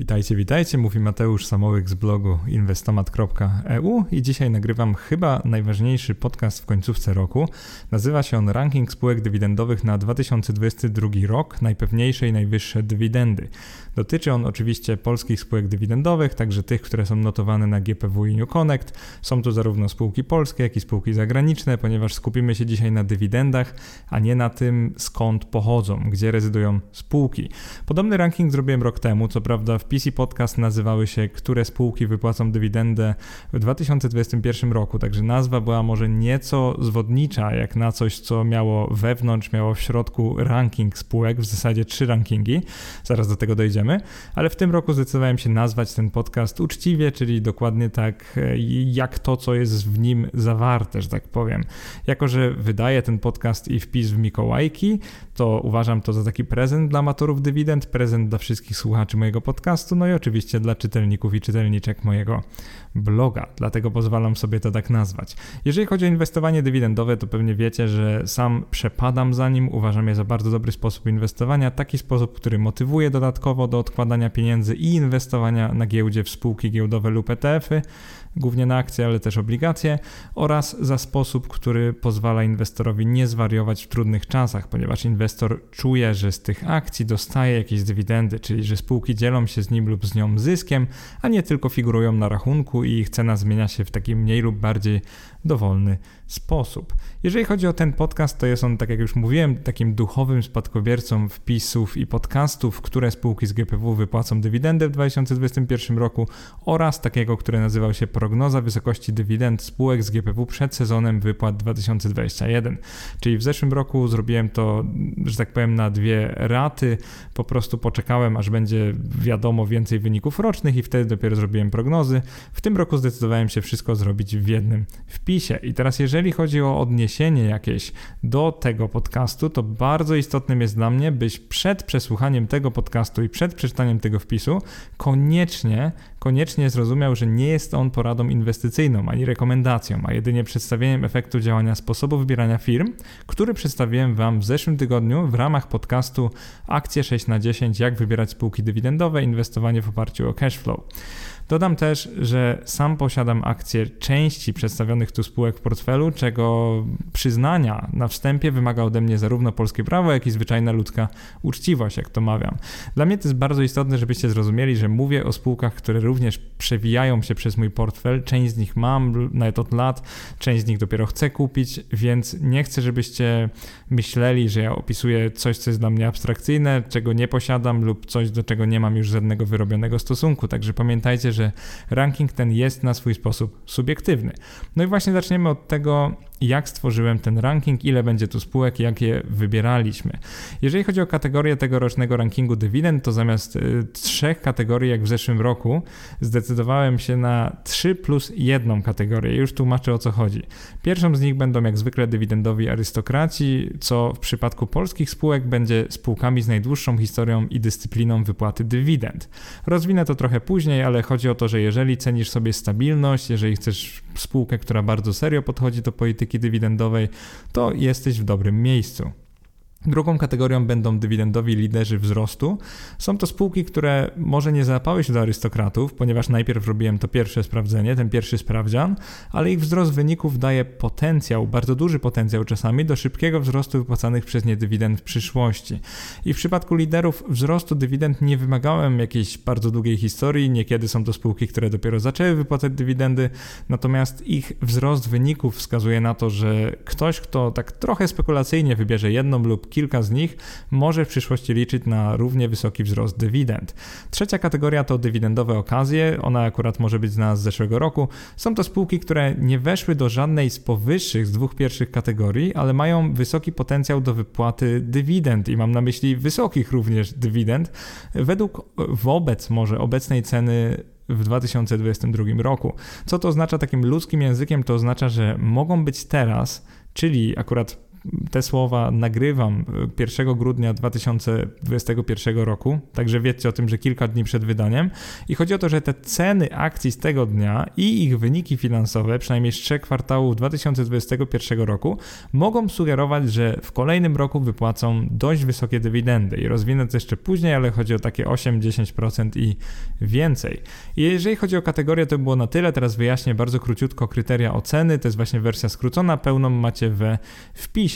Witajcie, witajcie, mówi Mateusz Samołyk z blogu inwestomat.eu i dzisiaj nagrywam chyba najważniejszy podcast w końcówce roku. Nazywa się on Ranking spółek dywidendowych na 2022 rok, najpewniejsze i najwyższe dywidendy. Dotyczy on oczywiście polskich spółek dywidendowych, także tych, które są notowane na GPW i New Connect. Są to zarówno spółki polskie, jak i spółki zagraniczne, ponieważ skupimy się dzisiaj na dywidendach, a nie na tym skąd pochodzą, gdzie rezydują spółki. Podobny ranking zrobiłem rok temu, co prawda w PC Podcast nazywały się Które spółki wypłacą dywidendę w 2021 roku, także nazwa była może nieco zwodnicza, jak na coś, co miało wewnątrz, miało w środku ranking spółek, w zasadzie trzy rankingi. Zaraz do tego dojdziemy, ale w tym roku zdecydowałem się nazwać ten podcast uczciwie, czyli dokładnie tak, jak to, co jest w nim zawarte, że tak powiem. Jako, że wydaję ten podcast i wpis w Mikołajki, to uważam to za taki prezent dla amatorów dywidend, prezent dla wszystkich słuchaczy mojego podcastu, no i oczywiście dla czytelników i czytelniczek mojego bloga, dlatego pozwalam sobie to tak nazwać. Jeżeli chodzi o inwestowanie dywidendowe, to pewnie wiecie, że sam przepadam za nim, uważam je za bardzo dobry sposób inwestowania, taki sposób, który motywuje dodatkowo do odkładania pieniędzy i inwestowania na giełdzie w spółki giełdowe lub ETF-y, głównie na akcje, ale też obligacje, oraz za sposób, który pozwala inwestorowi nie zwariować w trudnych czasach, ponieważ inwestor czuje, że z tych akcji dostaje jakieś dywidendy, czyli że spółki dzielą się nim lub z nią zyskiem, a nie tylko figurują na rachunku i ich cena zmienia się w taki mniej lub bardziej dowolny sposób. Jeżeli chodzi o ten podcast, to jest on, tak jak już mówiłem, takim duchowym spadkobiercą wpisów i podcastów, które spółki z GPW wypłacą dywidendę w 2021 roku oraz takiego, które nazywał się Prognoza wysokości dywidend spółek z GPW przed sezonem wypłat 2021. Czyli w zeszłym roku zrobiłem to, że tak powiem, na dwie raty. Po prostu poczekałem, aż będzie wiadomo więcej wyników rocznych i wtedy dopiero zrobiłem prognozy. W tym roku zdecydowałem się wszystko zrobić w jednym wpisie. I teraz, jeżeli chodzi o odniesienie jakieś do tego podcastu, to bardzo istotnym jest dla mnie, byś przed przesłuchaniem tego podcastu i przed przeczytaniem tego wpisu koniecznie, koniecznie zrozumiał, że nie jest on poradą inwestycyjną ani rekomendacją, a jedynie przedstawieniem efektu działania sposobu wybierania firm, który przedstawiłem Wam w zeszłym tygodniu w ramach podcastu Akcje 6 na 10 jak wybierać spółki dywidendowe, inwestowanie w oparciu o cash flow. Dodam też, że sam posiadam akcje części przedstawionych tu spółek w portfelu, czego przyznania na wstępie wymaga ode mnie zarówno polskie prawo, jak i zwyczajna ludzka uczciwość, jak to mawiam. Dla mnie to jest bardzo istotne, żebyście zrozumieli, że mówię o spółkach, które również przewijają się przez mój portfel. Część z nich mam nawet od lat, część z nich dopiero chcę kupić, więc nie chcę, żebyście myśleli, że ja opisuję coś, co jest dla mnie abstrakcyjne, czego nie posiadam lub coś, do czego nie mam już żadnego wyrobionego stosunku. Także pamiętajcie, że ranking ten jest na swój sposób subiektywny. No i właśnie zaczniemy od tego, jak stworzyłem ten ranking, ile będzie tu spółek, jak je wybieraliśmy. Jeżeli chodzi o kategorię tegorocznego rankingu dywidend, to zamiast y, trzech kategorii jak w zeszłym roku, zdecydowałem się na 3 plus jedną kategorię. Już tłumaczę o co chodzi. Pierwszą z nich będą jak zwykle dywidendowi arystokraci, co w przypadku polskich spółek będzie spółkami z najdłuższą historią i dyscypliną wypłaty dywidend. Rozwinę to trochę później, ale chodzi o to, że jeżeli cenisz sobie stabilność, jeżeli chcesz spółkę, która bardzo serio podchodzi do polityki dywidendowej, to jesteś w dobrym miejscu. Drugą kategorią będą dywidendowi liderzy wzrostu. Są to spółki, które może nie załapały się do arystokratów, ponieważ najpierw robiłem to pierwsze sprawdzenie, ten pierwszy sprawdzian, ale ich wzrost wyników daje potencjał, bardzo duży potencjał czasami do szybkiego wzrostu wypłacanych przez nie dywidend w przyszłości. I w przypadku liderów wzrostu dywidend nie wymagałem jakiejś bardzo długiej historii, niekiedy są to spółki, które dopiero zaczęły wypłacać dywidendy, natomiast ich wzrost wyników wskazuje na to, że ktoś, kto tak trochę spekulacyjnie wybierze jedną lub kilka z nich może w przyszłości liczyć na równie wysoki wzrost dywidend. Trzecia kategoria to dywidendowe okazje, ona akurat może być z nas z zeszłego roku. Są to spółki, które nie weszły do żadnej z powyższych, z dwóch pierwszych kategorii, ale mają wysoki potencjał do wypłaty dywidend i mam na myśli wysokich również dywidend. Według wobec może obecnej ceny w 2022 roku. Co to oznacza takim ludzkim językiem? To oznacza, że mogą być teraz, czyli akurat te słowa nagrywam 1 grudnia 2021 roku, także wiedzcie o tym, że kilka dni przed wydaniem. I chodzi o to, że te ceny akcji z tego dnia i ich wyniki finansowe, przynajmniej z trzech kwartałów 2021 roku, mogą sugerować, że w kolejnym roku wypłacą dość wysokie dywidendy. I rozwinę to jeszcze później, ale chodzi o takie 8-10% i więcej. I jeżeli chodzi o kategorię, to było na tyle. Teraz wyjaśnię bardzo króciutko kryteria oceny. To jest właśnie wersja skrócona, pełną macie we wpisie.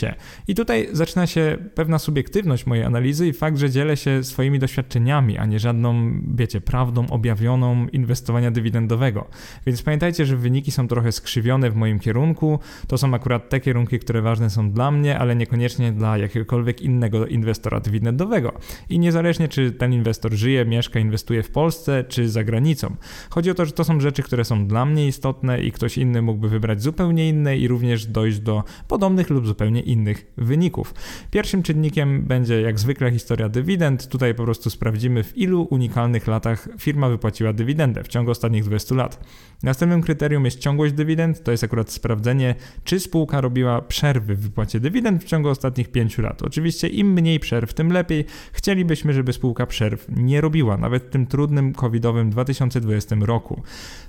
I tutaj zaczyna się pewna subiektywność mojej analizy i fakt, że dzielę się swoimi doświadczeniami, a nie żadną, wiecie, prawdą objawioną inwestowania dywidendowego. Więc pamiętajcie, że wyniki są trochę skrzywione w moim kierunku. To są akurat te kierunki, które ważne są dla mnie, ale niekoniecznie dla jakiegokolwiek innego inwestora dywidendowego. I niezależnie, czy ten inwestor żyje, mieszka, inwestuje w Polsce, czy za granicą. Chodzi o to, że to są rzeczy, które są dla mnie istotne i ktoś inny mógłby wybrać zupełnie inne i również dojść do podobnych lub zupełnie innych wyników. Pierwszym czynnikiem będzie jak zwykle historia dywidend. Tutaj po prostu sprawdzimy w ilu unikalnych latach firma wypłaciła dywidendę w ciągu ostatnich 20 lat. Następnym kryterium jest ciągłość dywidend, to jest akurat sprawdzenie, czy spółka robiła przerwy w wypłacie dywidend w ciągu ostatnich 5 lat. Oczywiście im mniej przerw, tym lepiej. Chcielibyśmy, żeby spółka przerw nie robiła, nawet w tym trudnym covidowym 2020 roku.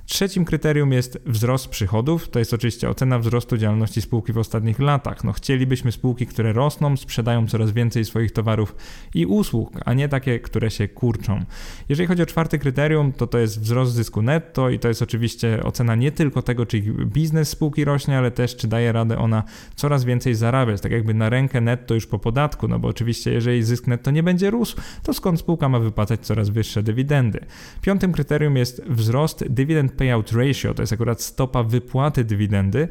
Trzecim kryterium jest wzrost przychodów, to jest oczywiście ocena wzrostu działalności spółki w ostatnich latach. No, chcielibyśmy spółki, które rosną, sprzedają coraz więcej swoich towarów i usług, a nie takie, które się kurczą. Jeżeli chodzi o czwarte kryterium, to to jest wzrost zysku netto i to jest oczywiście ocena nie tylko tego, czy biznes spółki rośnie, ale też czy daje radę ona coraz więcej zarabiać, tak jakby na rękę netto już po podatku, no bo oczywiście jeżeli zysk netto nie będzie rósł, to skąd spółka ma wypłacać coraz wyższe dywidendy. Piątym kryterium jest wzrost dywidend payout ratio, to jest akurat stopa wypłaty dywidendy,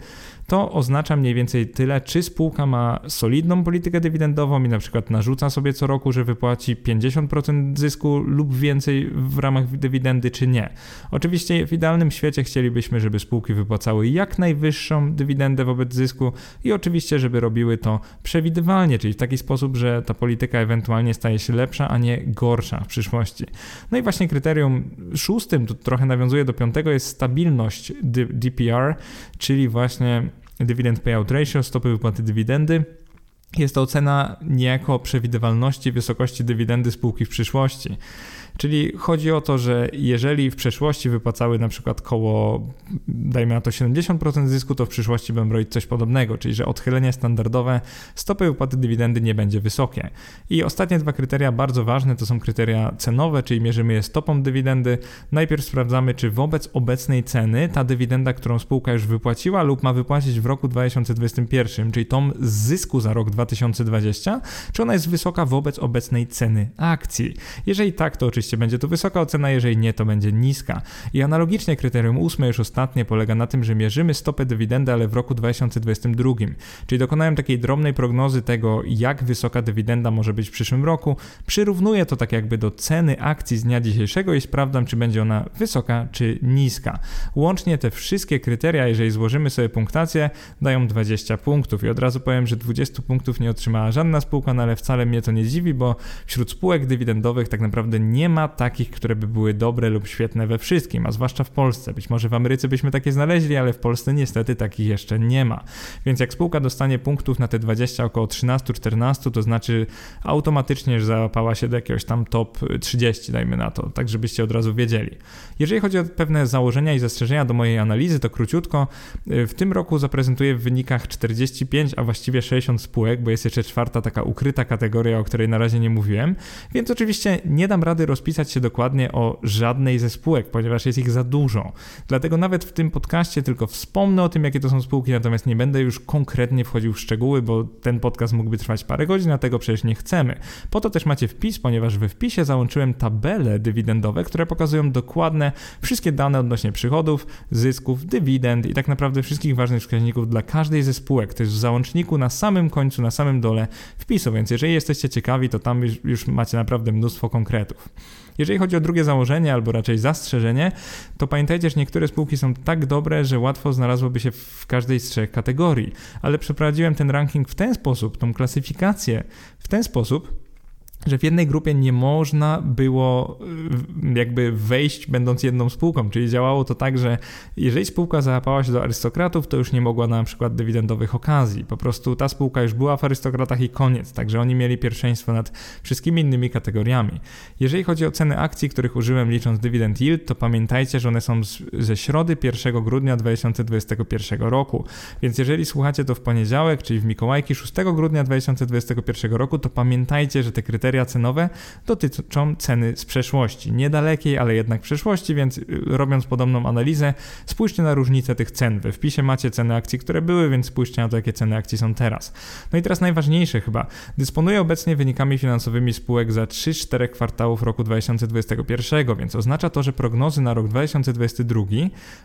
to oznacza mniej więcej tyle, czy spółka ma solidną politykę dywidendową i na przykład narzuca sobie co roku, że wypłaci 50% zysku lub więcej w ramach dywidendy, czy nie. Oczywiście w idealnym świecie chcielibyśmy, żeby spółki wypłacały jak najwyższą dywidendę wobec zysku i oczywiście, żeby robiły to przewidywalnie, czyli w taki sposób, że ta polityka ewentualnie staje się lepsza, a nie gorsza w przyszłości. No i właśnie kryterium szóstym, tu trochę nawiązuje do piątego, jest stabilność DPR, czyli właśnie Dividend Payout Ratio, stopy wypłaty dywidendy. Jest to ocena niejako przewidywalności wysokości dywidendy spółki w przyszłości. Czyli chodzi o to, że jeżeli w przeszłości wypłacały na przykład koło, dajmy na to 70% zysku, to w przyszłości będą robić coś podobnego, czyli że odchylenie standardowe stopy wypłaty dywidendy nie będzie wysokie. I ostatnie dwa kryteria bardzo ważne to są kryteria cenowe, czyli mierzymy je stopą dywidendy. Najpierw sprawdzamy, czy wobec obecnej ceny ta dywidenda, którą spółka już wypłaciła lub ma wypłacić w roku 2021, czyli tą z zysku za rok 2020, czy ona jest wysoka wobec obecnej ceny akcji. Jeżeli tak, to oczywiście oczywiście będzie to wysoka ocena, jeżeli nie, to będzie niska. I analogicznie kryterium ósme, już ostatnie, polega na tym, że mierzymy stopę dywidendy, ale w roku 2022. Czyli dokonałem takiej drobnej prognozy tego, jak wysoka dywidenda może być w przyszłym roku. Przyrównuję to tak jakby do ceny akcji z dnia dzisiejszego i sprawdzam, czy będzie ona wysoka czy niska. Łącznie te wszystkie kryteria, jeżeli złożymy sobie punktację, dają 20 punktów. I od razu powiem, że 20 punktów nie otrzymała żadna spółka, no ale wcale mnie to nie dziwi, bo wśród spółek dywidendowych tak naprawdę nie ma takich, które by były dobre lub świetne we wszystkim, a zwłaszcza w Polsce. Być może w Ameryce byśmy takie znaleźli, ale w Polsce niestety takich jeszcze nie ma. Więc jak spółka dostanie punktów na te 20, około 13-14, to znaczy automatycznie, że załapała się do jakiegoś tam top 30, dajmy na to, tak żebyście od razu wiedzieli. Jeżeli chodzi o pewne założenia i zastrzeżenia do mojej analizy, to króciutko. W tym roku zaprezentuję w wynikach 45, a właściwie 60 spółek, bo jest jeszcze czwarta taka ukryta kategoria, o której na razie nie mówiłem, więc oczywiście nie dam rady rozpisać rozpisać się dokładnie o żadnej ze spółek, ponieważ jest ich za dużo. Dlatego nawet w tym podcaście tylko wspomnę o tym, jakie to są spółki, natomiast nie będę już konkretnie wchodził w szczegóły, bo ten podcast mógłby trwać parę godzin, a tego przecież nie chcemy. Po to też macie wpis, ponieważ we wpisie załączyłem tabele dywidendowe, które pokazują dokładne wszystkie dane odnośnie przychodów, zysków, dywidend i tak naprawdę wszystkich ważnych wskaźników dla każdej ze spółek. Jest w załączniku na samym końcu, na samym dole wpisu, więc jeżeli jesteście ciekawi, to tam już, już macie naprawdę mnóstwo konkretów. Jeżeli chodzi o drugie założenie, albo raczej zastrzeżenie, to pamiętajcie, że niektóre spółki są tak dobre, że łatwo znalazłoby się w każdej z trzech kategorii. Ale przeprowadziłem ten ranking w ten sposób, tą klasyfikację w ten sposób, że w jednej grupie nie można było y, jakby wejść będąc jedną spółką, czyli działało to tak, że jeżeli spółka załapała się do arystokratów, to już nie mogła na przykład dywidendowych okazji. Po prostu ta spółka już była w arystokratach i koniec, także oni mieli pierwszeństwo nad wszystkimi innymi kategoriami. Jeżeli chodzi o ceny akcji, których użyłem licząc dywidend yield, to pamiętajcie, że one są z, ze środy 1 grudnia 2021 roku. Więc jeżeli słuchacie to w poniedziałek, czyli w Mikołajki 6 grudnia 2021 roku, to pamiętajcie, że te kryteria kryteria cenowe dotyczą ceny z przeszłości. Niedalekiej, ale jednak przeszłości, więc y, robiąc podobną analizę, spójrzcie na różnicę tych cen. We wpisie macie ceny akcji, które były, więc spójrzcie na to, jakie ceny akcji są teraz. No i teraz najważniejsze chyba. Dysponuję obecnie wynikami finansowymi spółek za 3-4 kwartałów roku 2021, więc oznacza to, że prognozy na rok 2022,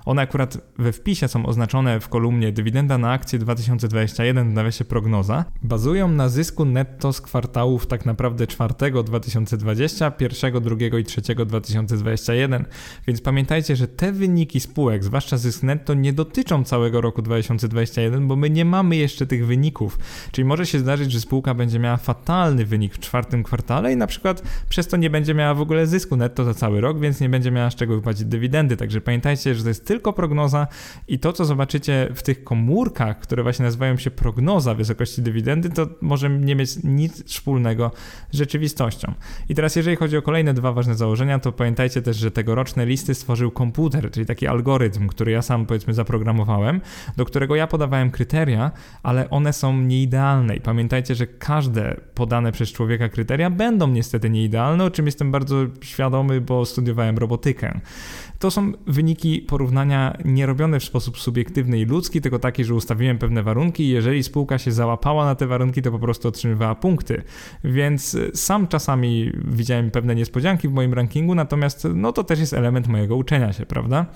one akurat we wpisie są oznaczone w kolumnie dywidenda na akcję 2021 w nawiasie prognoza, bazują na zysku netto z kwartałów tak naprawdę 4 2020, 1, 2 i 3 2021. Więc pamiętajcie, że te wyniki spółek, zwłaszcza zysk netto, nie dotyczą całego roku 2021, bo my nie mamy jeszcze tych wyników. Czyli może się zdarzyć, że spółka będzie miała fatalny wynik w czwartym kwartale i na przykład przez to nie będzie miała w ogóle zysku netto za cały rok, więc nie będzie miała z czego wypłacić dywidendy. Także pamiętajcie, że to jest tylko prognoza i to, co zobaczycie w tych komórkach, które właśnie nazywają się prognoza wysokości dywidendy, to może nie mieć nic wspólnego z rzeczywistością. I teraz, jeżeli chodzi o kolejne dwa ważne założenia, to pamiętajcie też, że tegoroczne listy stworzył komputer, czyli taki algorytm, który ja sam powiedzmy zaprogramowałem, do którego ja podawałem kryteria, ale one są nieidealne. I pamiętajcie, że każde podane przez człowieka kryteria będą niestety nieidealne, o czym jestem bardzo świadomy, bo studiowałem robotykę. To są wyniki porównania nie robione w sposób subiektywny i ludzki, tylko taki, że ustawiłem pewne warunki i jeżeli spółka się załapała na te warunki, to po prostu otrzymywała punkty. Więc sam czasami widziałem pewne niespodzianki w moim rankingu, natomiast no to też jest element mojego uczenia się, prawda?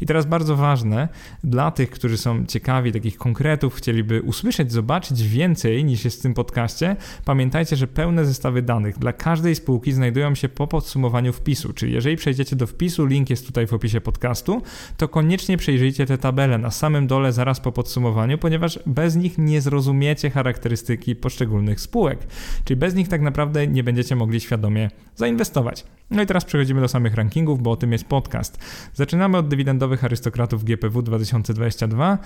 I teraz bardzo ważne dla tych, którzy są ciekawi takich konkretów, chcieliby usłyszeć, zobaczyć więcej niż jest w tym podcaście, pamiętajcie, że pełne zestawy danych dla każdej spółki znajdują się po podsumowaniu wpisu, czyli jeżeli przejdziecie do wpisu, link jest tutaj w opisie podcastu, to koniecznie przejrzyjcie te tabele na samym dole zaraz po podsumowaniu, ponieważ bez nich nie zrozumiecie charakterystyki poszczególnych spółek. Czyli bez nich tak naprawdę nie będziecie mogli świadomie zainwestować. No i teraz przechodzimy do samych rankingów, bo o tym jest podcast. Zaczynamy od dywidendowych arystokratów GPW 2022.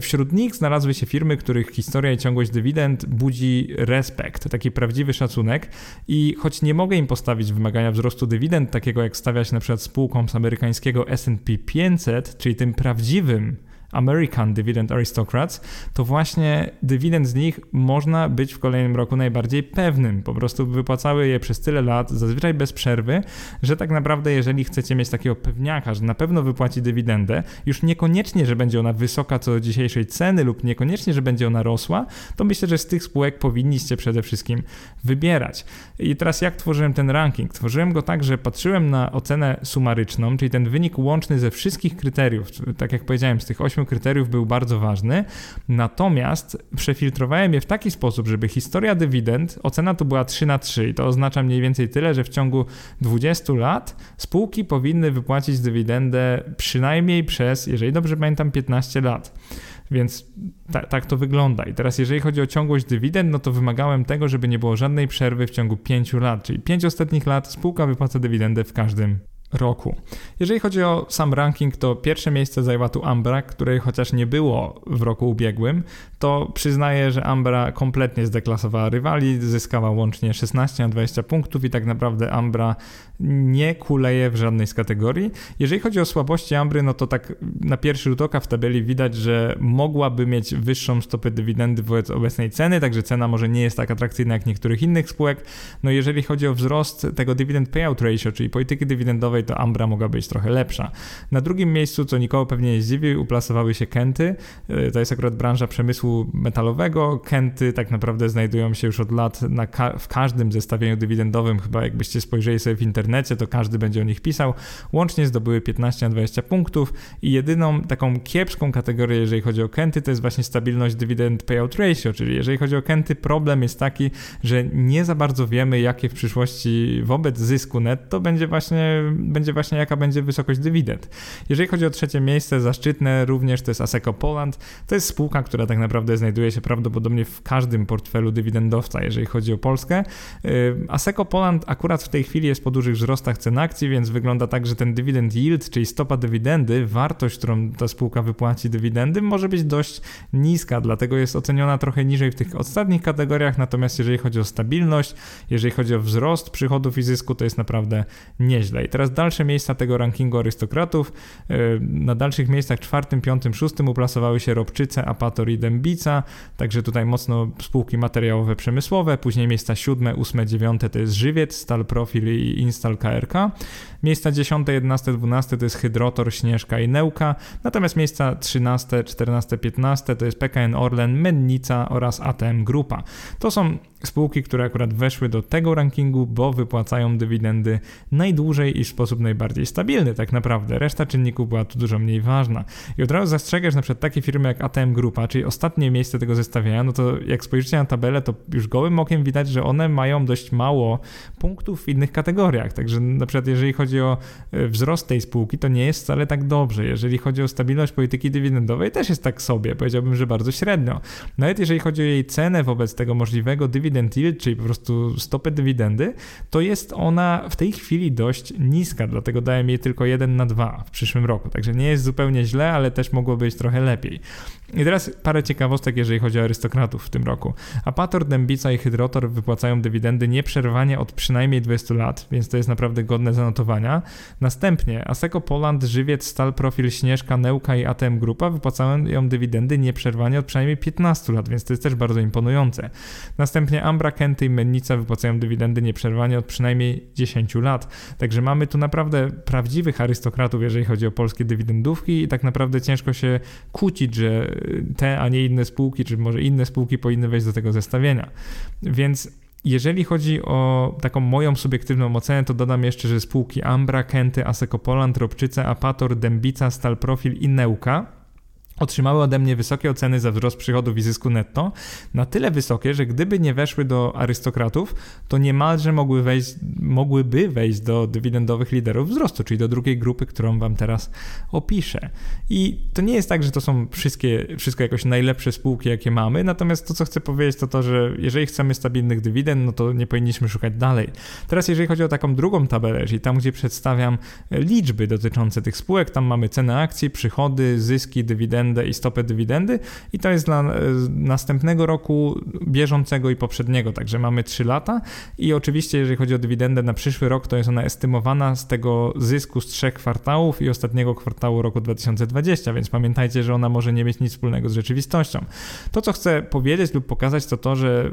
Wśród nich znalazły się firmy, których historia i ciągłość dywidend budzi respekt, taki prawdziwy szacunek i choć nie mogę im postawić wymagania wzrostu dywidend, takiego jak stawiać na przykład spółkom z amerykańskiego S&P 500, czyli tym prawdziwym American Dividend Aristocrats, to właśnie dywidend z nich można być w kolejnym roku najbardziej pewnym. Po prostu wypłacały je przez tyle lat, zazwyczaj bez przerwy, że tak naprawdę jeżeli chcecie mieć takiego pewniaka, że na pewno wypłaci dywidendę, już niekoniecznie, że będzie ona wysoka co do dzisiejszej ceny lub niekoniecznie, że będzie ona rosła, to myślę, że z tych spółek powinniście przede wszystkim wybierać. I teraz jak tworzyłem ten ranking? Tworzyłem go tak, że patrzyłem na ocenę sumaryczną, czyli ten wynik łączny ze wszystkich kryteriów, tak jak powiedziałem, z tych 8 kryteriów był bardzo ważny, natomiast przefiltrowałem je w taki sposób, żeby historia dywidend, ocena tu była 3 na 3 i to oznacza mniej więcej tyle, że w ciągu 20 lat spółki powinny wypłacić dywidendę przynajmniej przez, jeżeli dobrze pamiętam, 15 lat. Więc ta, tak to wygląda. I teraz, jeżeli chodzi o ciągłość dywidend, no to wymagałem tego, żeby nie było żadnej przerwy w ciągu 5 lat, czyli 5 ostatnich lat spółka wypłaca dywidendę w każdym roku. Jeżeli chodzi o sam ranking, to pierwsze miejsce zajęła tu Ambra, której chociaż nie było w roku ubiegłym, to przyznaję, że Ambra kompletnie zdeklasowała rywali, zyskała łącznie 16 na 20 punktów i tak naprawdę Ambra nie kuleje w żadnej z kategorii. Jeżeli chodzi o słabości Ambry, no to tak na pierwszy rzut oka w tabeli widać, że mogłaby mieć wyższą stopę dywidendy wobec obecnej ceny, także cena może nie jest tak atrakcyjna jak niektórych innych spółek. No jeżeli chodzi o wzrost tego dividend payout ratio, czyli polityki dywidendowej, to Ambra mogła być trochę lepsza. Na drugim miejscu, co nikogo pewnie nie zdziwi, uplasowały się Kenty. To jest akurat branża przemysłu metalowego. Kenty tak naprawdę znajdują się już od lat ka w każdym zestawieniu dywidendowym, chyba jakbyście spojrzeli sobie w internecie, to każdy będzie o nich pisał. Łącznie zdobyły 15 na 20 punktów i jedyną taką kiepską kategorię, jeżeli chodzi o Kenty, to jest właśnie stabilność dividend payout ratio, czyli jeżeli chodzi o Kenty, problem jest taki, że nie za bardzo wiemy, jakie w przyszłości wobec zysku netto będzie właśnie będzie właśnie jaka będzie wysokość dywidend. Jeżeli chodzi o trzecie miejsce, zaszczytne również to jest Aseco Poland. To jest spółka, która tak naprawdę znajduje się prawdopodobnie w każdym portfelu dywidendowca, jeżeli chodzi o Polskę. Y, Aseco Poland akurat w tej chwili jest po dużych wzrostach cen akcji, więc wygląda tak, że ten dywidend yield, czyli stopa dywidendy, wartość, którą ta spółka wypłaci dywidendy, może być dość niska, dlatego jest oceniona trochę niżej w tych ostatnich kategoriach, natomiast jeżeli chodzi o stabilność, jeżeli chodzi o wzrost przychodów i zysku, to jest naprawdę nieźle. I teraz dalsze miejsca tego rankingu arystokratów. Y, na dalszych miejscach czwartym, piątym, szóstym uplasowały się Robczyce, Apator i Dębica, także tutaj mocno spółki materiałowe przemysłowe, później miejsca siódme, ósme, dziewiąte to jest Żywiec, Stal Profil i Instal KRK. Miejsca 10, 11, 12 to jest Hydrotor, Śnieżka i Neuka, natomiast miejsca 13, 14, 15 to jest PKN Orlen, Mennica oraz ATM Grupa. To są spółki, które akurat weszły do tego rankingu, bo wypłacają dywidendy najdłużej i w sposób najbardziej stabilny tak naprawdę. Reszta czynników była tu dużo mniej ważna. I od razu zastrzegasz na przykład takie firmy jak ATM Grupa, czyli ostatnie miejsce tego zestawienia, no to jak spojrzycie na tabelę, to już gołym okiem widać, że one mają dość mało punktów w innych kategoriach. Także na przykład jeżeli chodzi o e, wzrost tej spółki, to nie jest wcale tak dobrze. Jeżeli chodzi o stabilność polityki dywidendowej, też jest tak sobie. Powiedziałbym, że bardzo średnio. Nawet jeżeli chodzi o jej cenę wobec tego możliwego dividend yield, czyli po prostu stopę dywidendy, to jest ona w tej chwili dość niska, dlatego dałem jej tylko 1 na 2 w przyszłym roku. Także nie jest zupełnie źle, ale też mogło być trochę lepiej. I teraz parę ciekawostek, jeżeli chodzi o arystokratów w tym roku. Apator, Dębica i Hydrotor wypłacają dywidendy nieprzerwanie od przynajmniej 20 lat, więc to jest naprawdę godne zanotowania. Następnie Aseco Poland, Żywiec, Stal Profil, Śnieżka, Neuka i ATM Grupa wypłacają dywidendy nieprzerwanie od przynajmniej 15 lat, więc to jest też bardzo imponujące. Następnie Ambra, Kenty i Mennica wypłacają dywidendy nieprzerwanie od przynajmniej 10 lat. Także mamy tu naprawdę prawdziwych arystokratów, jeżeli chodzi o polskie dywidendówki i tak naprawdę ciężko się kłócić, że te, a nie inne spółki, czy może inne spółki powinny wejść do tego zestawienia. Więc jeżeli chodzi o taką moją subiektywną ocenę, to dodam jeszcze, że spółki Ambra, Kenty, Aseco Poland, Robczyce, Apator, Dębica, Stal Profil i Neuka otrzymały ode mnie wysokie oceny za wzrost przychodów i zysku netto, na tyle wysokie, że gdyby nie weszły do arystokratów, to niemalże mogły wejść, mogłyby wejść do dywidendowych liderów wzrostu, czyli do drugiej grupy, którą wam teraz opiszę. I to nie jest tak, że to są wszystkie, wszystko jakoś najlepsze spółki, jakie mamy, natomiast to, co chcę powiedzieć, to to, że jeżeli chcemy stabilnych dywidend, no to nie powinniśmy szukać dalej. Teraz, jeżeli chodzi o taką drugą tabelę, czyli tam, gdzie przedstawiam liczby dotyczące tych spółek, tam mamy cenę akcji, przychody, zyski, dywidendy, dywidendę i stopę dywidendy i to jest dla e, następnego roku bieżącego i poprzedniego, także mamy 3 lata i oczywiście jeżeli chodzi o dywidendę na przyszły rok, to jest ona estymowana z tego zysku z trzech kwartałów i ostatniego kwartału roku 2020, więc pamiętajcie, że ona może nie mieć nic wspólnego z rzeczywistością. To, co chcę powiedzieć lub pokazać, to to, że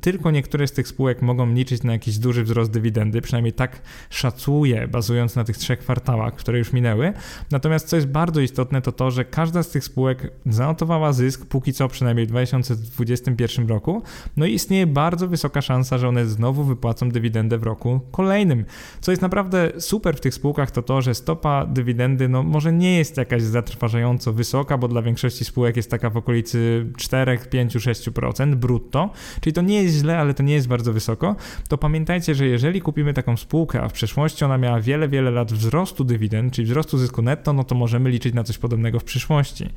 tylko niektóre z tych spółek mogą liczyć na jakiś duży wzrost dywidendy, przynajmniej tak szacuję, bazując na tych trzech kwartałach, które już minęły. Natomiast co jest bardzo istotne, to to, że każda z tych spółek spółek zanotowała zysk, póki co przynajmniej w 2021 roku, no i istnieje bardzo wysoka szansa, że one znowu wypłacą dywidendę w roku kolejnym. Co jest naprawdę super w tych spółkach, to to, że stopa dywidendy no może nie jest jakaś zatrważająco wysoka, bo dla większości spółek jest taka w okolicy 4, 5, 6% brutto, czyli to nie jest źle, ale to nie jest bardzo wysoko, to pamiętajcie, że jeżeli kupimy taką spółkę, a w przeszłości ona miała wiele, wiele lat wzrostu dywidend, czyli wzrostu zysku netto, no to możemy liczyć na coś podobnego w przyszłości.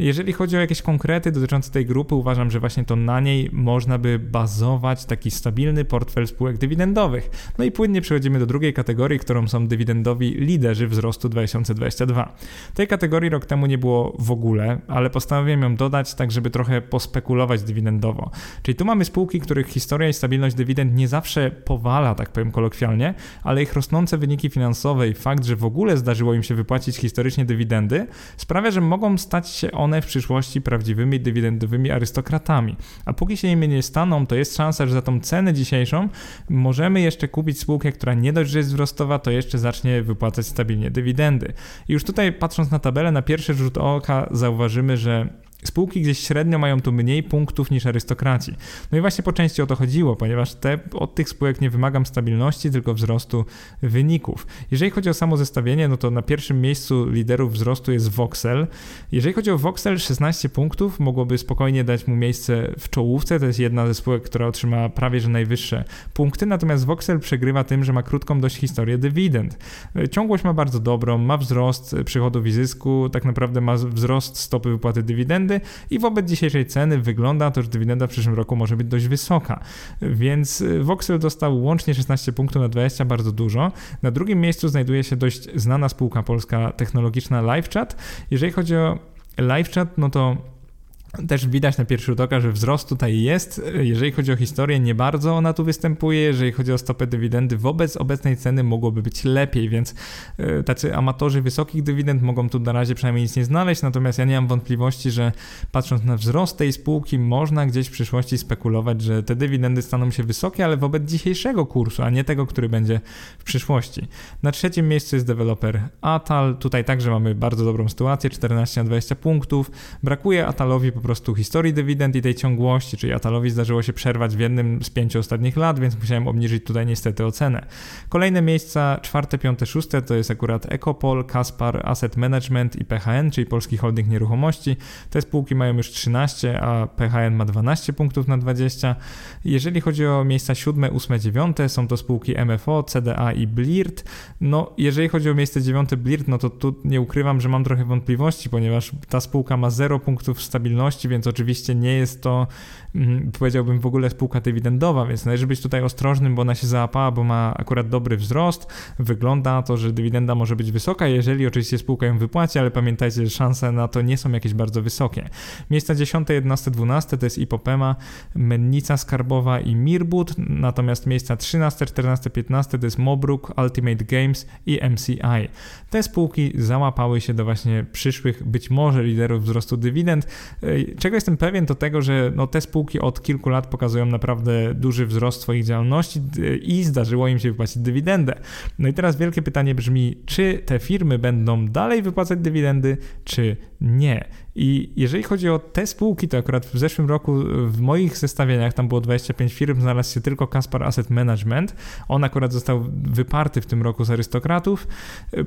Jeżeli chodzi o jakieś konkrety dotyczące tej grupy, uważam, że właśnie to na niej można by bazować taki stabilny portfel spółek dywidendowych. No i płynnie przechodzimy do drugiej kategorii, którą są dywidendowi liderzy wzrostu 2022. Tej kategorii rok temu nie było w ogóle, ale postanowiłem ją dodać tak, żeby trochę pospekulować dywidendowo. Czyli tu mamy spółki, których historia i stabilność dywidend nie zawsze powala, tak powiem kolokwialnie, ale ich rosnące wyniki finansowe i fakt, że w ogóle zdarzyło im się wypłacić historycznie dywidendy, sprawia, że mogą stać się one w przyszłości prawdziwymi dywidendowymi arystokratami. A póki się nimi nie staną, to jest szansa, że za tą cenę dzisiejszą możemy jeszcze kupić spółkę, która nie dość, że jest wzrostowa, to jeszcze zacznie wypłacać stabilnie dywidendy. I już tutaj patrząc na tabelę, na pierwszy rzut oka zauważymy, że Spółki gdzieś średnio mają tu mniej punktów niż arystokraci. No i właśnie po części o to chodziło, ponieważ te, od tych spółek nie wymagam stabilności, tylko wzrostu wyników. Jeżeli chodzi o samo zestawienie, no to na pierwszym miejscu liderów wzrostu jest Voxel. Jeżeli chodzi o Voxel, 16 punktów mogłoby spokojnie dać mu miejsce w czołówce. To jest jedna ze spółek, która otrzyma prawie że najwyższe punkty, natomiast Voxel przegrywa tym, że ma krótką dość historię dywidend. Ciągłość ma bardzo dobrą, ma wzrost przychodów i zysku, tak naprawdę ma wzrost stopy wypłaty dywidendy, dywidendy i wobec dzisiejszej ceny wygląda to, że dywidenda w przyszłym roku może być dość wysoka. Więc y, Voxel dostał łącznie 16 punktów na 20, bardzo dużo. Na drugim miejscu znajduje się dość znana spółka polska technologiczna LiveChat. Jeżeli chodzi o LiveChat, no to też widać na pierwszy rzut oka, że wzrost tutaj jest. Jeżeli chodzi o historię, nie bardzo ona tu występuje. Jeżeli chodzi o stopę dywidendy, wobec obecnej ceny mogłoby być lepiej, więc e, tacy amatorzy wysokich dywidend mogą tu na razie przynajmniej nic nie znaleźć. Natomiast ja nie mam wątpliwości, że patrząc na wzrost tej spółki, można gdzieś w przyszłości spekulować, że te dywidendy staną się wysokie, ale wobec dzisiejszego kursu, a nie tego, który będzie w przyszłości. Na trzecim miejscu jest deweloper Atal. Tutaj także mamy bardzo dobrą sytuację, 14 na 20 punktów. Brakuje Atalowi po prostu historii dywidend i tej ciągłości, czyli Atalowi zdarzyło się przerwać w jednym z pięciu ostatnich lat, więc musiałem obniżyć tutaj niestety ocenę. Kolejne miejsca, czwarte, piąte, szóste to jest akurat Ecopol, Kaspar, Asset Management i PHN, czyli Polski Holding Nieruchomości. Te spółki mają już 13, a PHN ma 12 punktów na 20. Jeżeli chodzi o miejsca siódme, ósme, dziewiąte, są to spółki MFO, CDA i Blirt. No, jeżeli chodzi o miejsce dziewiąte Blirt, no to tu nie ukrywam, że mam trochę wątpliwości, ponieważ ta spółka ma 0 punktów stabilności, więc oczywiście nie jest to, powiedziałbym, w ogóle spółka dywidendowa, więc należy być tutaj ostrożnym, bo ona się załapała, bo ma akurat dobry wzrost. Wygląda to, że dywidenda może być wysoka, jeżeli oczywiście spółka ją wypłaci, ale pamiętajcie, że szanse na to nie są jakieś bardzo wysokie. Miejsca 10, 11, 12 to jest Ipopema, Mennica Skarbowa i Mirbut, natomiast miejsca 13, 14, 15 to jest Mobruk, Ultimate Games i MCI. Te spółki załapały się do właśnie przyszłych, być może liderów wzrostu dywidend. Czego jestem pewien, to tego, że no, te spółki od kilku lat pokazują naprawdę duży wzrost swoich działalności i zdarzyło im się wypłacić dywidendę. No i teraz wielkie pytanie brzmi, czy te firmy będą dalej wypłacać dywidendy, czy nie? I jeżeli chodzi o te spółki, to akurat w zeszłym roku w moich zestawieniach, tam było 25 firm, znalazł się tylko Kaspar Asset Management. On akurat został wyparty w tym roku z arystokratów,